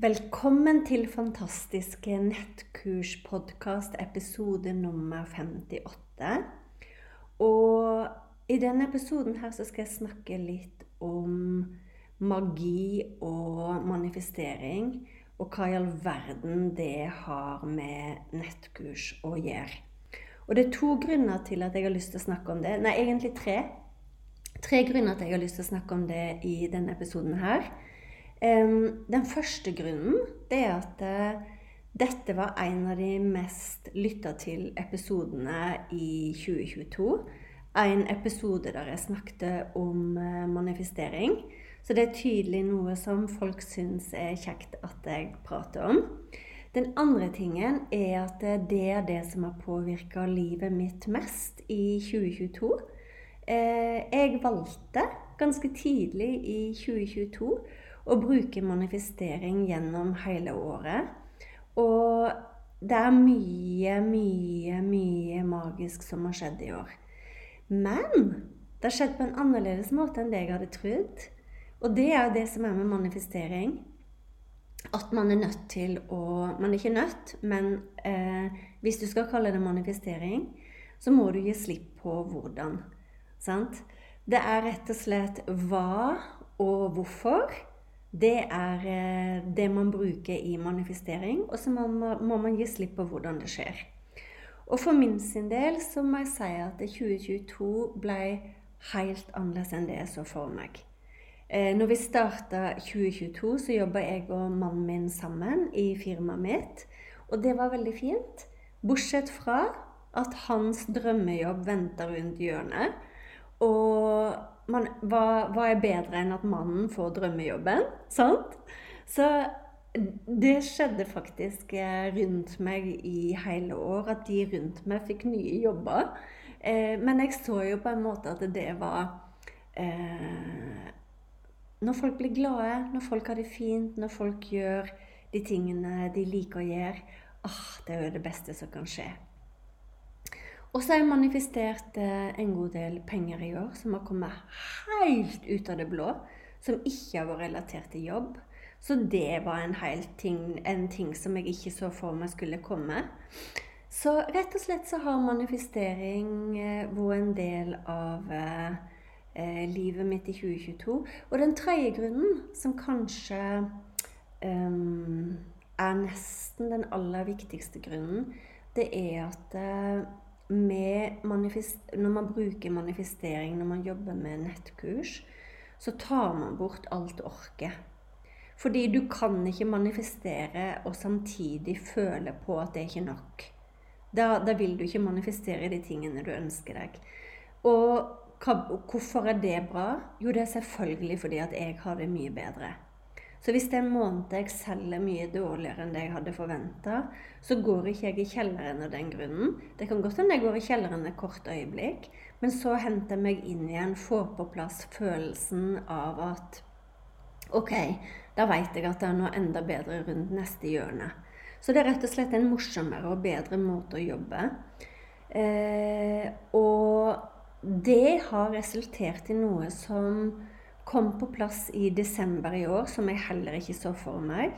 Velkommen til fantastiske nettkurspodkast, episode nummer 58. Og i denne episoden her så skal jeg snakke litt om magi og manifestering. Og hva i all verden det har med nettkurs å gjøre. Og det er to grunner til at jeg har lyst til å snakke om det. Nei, egentlig tre. Tre grunner til at jeg har lyst til å snakke om det i denne episoden her. Den første grunnen det er at eh, dette var en av de mest lytta til episodene i 2022. En episode der jeg snakket om eh, manifestering. Så det er tydelig noe som folk syns er kjekt at jeg prater om. Den andre tingen er at det er det som har påvirka livet mitt mest i 2022. Eh, jeg valgte ganske tidlig i 2022 og bruker manifestering gjennom hele året. Og det er mye, mye, mye magisk som har skjedd i år. Men det har skjedd på en annerledes måte enn det jeg hadde trodd. Og det er jo det som er med manifestering. At man er nødt til å Man er ikke nødt, men eh, hvis du skal kalle det manifestering, så må du gi slipp på hvordan. Sant? Det er rett og slett hva og hvorfor det er eh, det man bruker i manifestering, og så må, må man gi slipp på hvordan det skjer. Og for min sin del så må jeg si at 2022 ble helt annerledes enn det jeg så for meg. Eh, når vi starta 2022, så jobba jeg og mannen min sammen i firmaet mitt. Og det var veldig fint. Bortsett fra at hans drømmejobb venta rundt hjørnet. Og man, hva, hva, er bedre enn at mannen får drømmejobben? Sant? Så det skjedde faktisk eh, rundt meg i hele år, at de rundt meg fikk nye jobber. Eh, men jeg så jo på en måte at det var eh, Når folk blir glade, når folk har det fint, når folk gjør de tingene de liker å gjøre, ah, det er jo det beste som kan skje. Og så har jeg manifestert eh, en god del penger i år som har kommet helt ut av det blå. Som ikke har vært relatert til jobb. Så det var en, ting, en ting som jeg ikke så for meg skulle komme. Så rett og slett så har manifestering eh, vært en del av eh, eh, livet mitt i 2022. Og den tredje grunnen, som kanskje um, er nesten den aller viktigste grunnen, det er at eh, når man bruker manifestering, når man jobber med nettkurs, så tar man bort alt orket. Fordi du kan ikke manifestere og samtidig føle på at det er ikke nok. Da, da vil du ikke manifestere de tingene du ønsker deg. Og hva, hvorfor er det bra? Jo, det er selvfølgelig fordi at jeg har det mye bedre. Så hvis det er en måned jeg selger mye dårligere enn det jeg hadde forventa, så går ikke jeg i kjelleren av den grunnen. Det kan godt hende jeg går i kjelleren et kort øyeblikk, men så henter jeg meg inn igjen, får på plass følelsen av at OK, da veit jeg at det er noe enda bedre rundt neste hjørne. Så det er rett og slett en morsommere og bedre måte å jobbe. Eh, og det har resultert i noe som kom på plass i desember i år, som jeg heller ikke så for meg.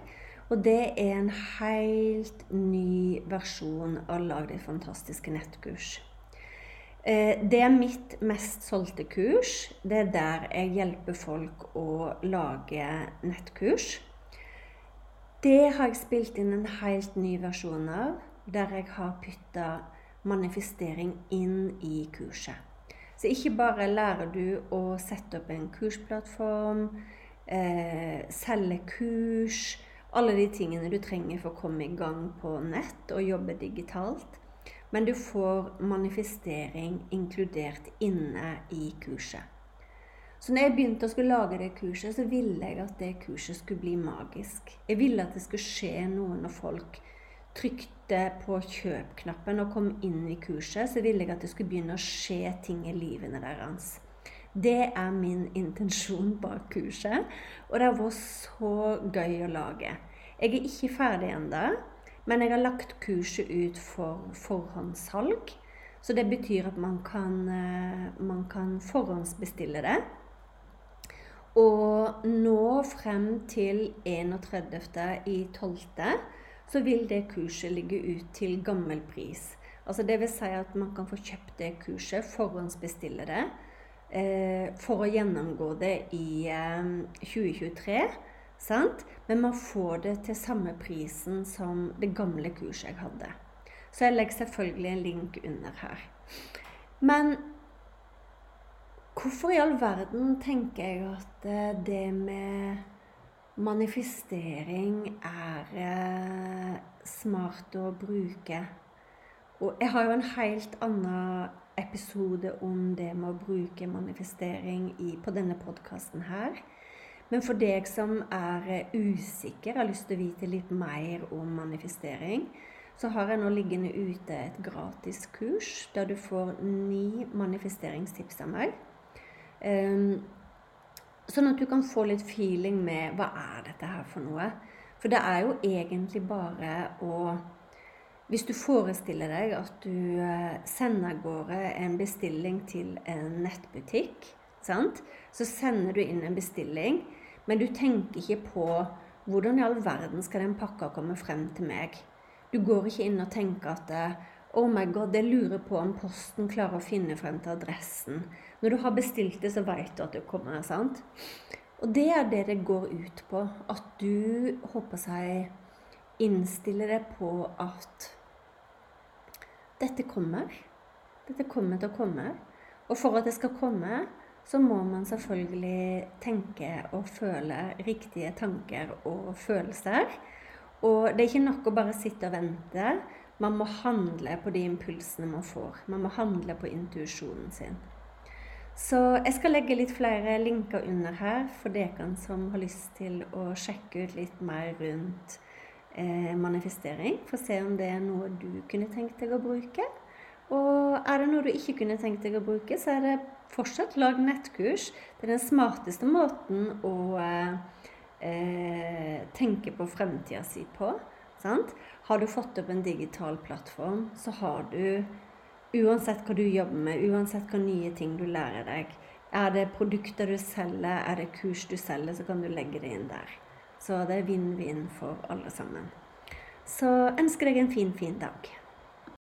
Og det er en helt ny versjon av Lag ditt fantastiske nettkurs. Eh, det er mitt mest solgte kurs. Det er der jeg hjelper folk å lage nettkurs. Det har jeg spilt inn en helt ny versjon av, der jeg har putta manifestering inn i kurset. Så ikke bare lærer du å sette opp en kursplattform, eh, selge kurs, alle de tingene du trenger for å komme i gang på nett og jobbe digitalt. Men du får manifestering inkludert inne i kurset. Så når jeg begynte å skulle lage det kurset, så ville jeg at det kurset skulle bli magisk. Jeg ville at det skulle skje noe når folk trykte på kjøp-knappen og kom inn i kurset. Så ville jeg at det skulle begynne å skje ting i livene deres. Det er min intensjon bak kurset, og det har vært så gøy å lage. Jeg er ikke ferdig ennå. Men jeg har lagt kurset ut for forhåndssalg. Så det betyr at man kan, eh, man kan forhåndsbestille det. Og nå frem til 31.12. så vil det kurset ligge ut til gammel pris. Altså vil si at man kan få kjøpt det kurset, forhåndsbestille det, eh, for å gjennomgå det i eh, 2023. Sant? Men man får det til samme prisen som det gamle kurset jeg hadde. Så jeg legger selvfølgelig en link under her. Men hvorfor i all verden tenker jeg at eh, det med manifestering er eh, smart å bruke? Og jeg har jo en helt annen episode om det med å bruke manifestering i, på denne podkasten her. Men for deg som er eh, usikker, har lyst til å vite litt mer om manifestering, så har jeg nå liggende ute et gratis kurs der du får ni manifesteringstips av meg. Um, sånn at du kan få litt feeling med hva er dette her for noe. For det er jo egentlig bare å Hvis du forestiller deg at du eh, sender av gårde en bestilling til en nettbutikk, sant? så sender du inn en bestilling men du tenker ikke på hvordan i all verden skal den pakka komme frem til meg? Du går ikke inn og tenker at Oh my god, jeg lurer på om Posten klarer å finne frem til adressen. Når du har bestilt det, så veit du at det kommer. sant? Og det er det det går ut på. At du, håper seg, innstiller deg på at dette kommer. Dette kommer til å komme. Og for at det skal komme, så må man selvfølgelig tenke og føle riktige tanker og følelser. Og det er ikke nok å bare sitte og vente. Man må handle på de impulsene man får. Man må handle på intuisjonen sin. Så jeg skal legge litt flere linker under her for dere som har lyst til å sjekke ut litt mer rundt eh, manifestering. For å se om det er noe du kunne tenkt deg å bruke. Og er det noe du ikke kunne tenkt deg å bruke, så er det fortsatt lag nettkurs. Det er den smarteste måten å eh, tenke på fremtida si på. Sant? Har du fått opp en digital plattform, så har du Uansett hva du jobber med, uansett hva nye ting du lærer deg, er det produkter du selger, er det kurs du selger, så kan du legge det inn der. Så det er vinn-vinn for alle sammen. Så ønsker deg en fin, fin dag.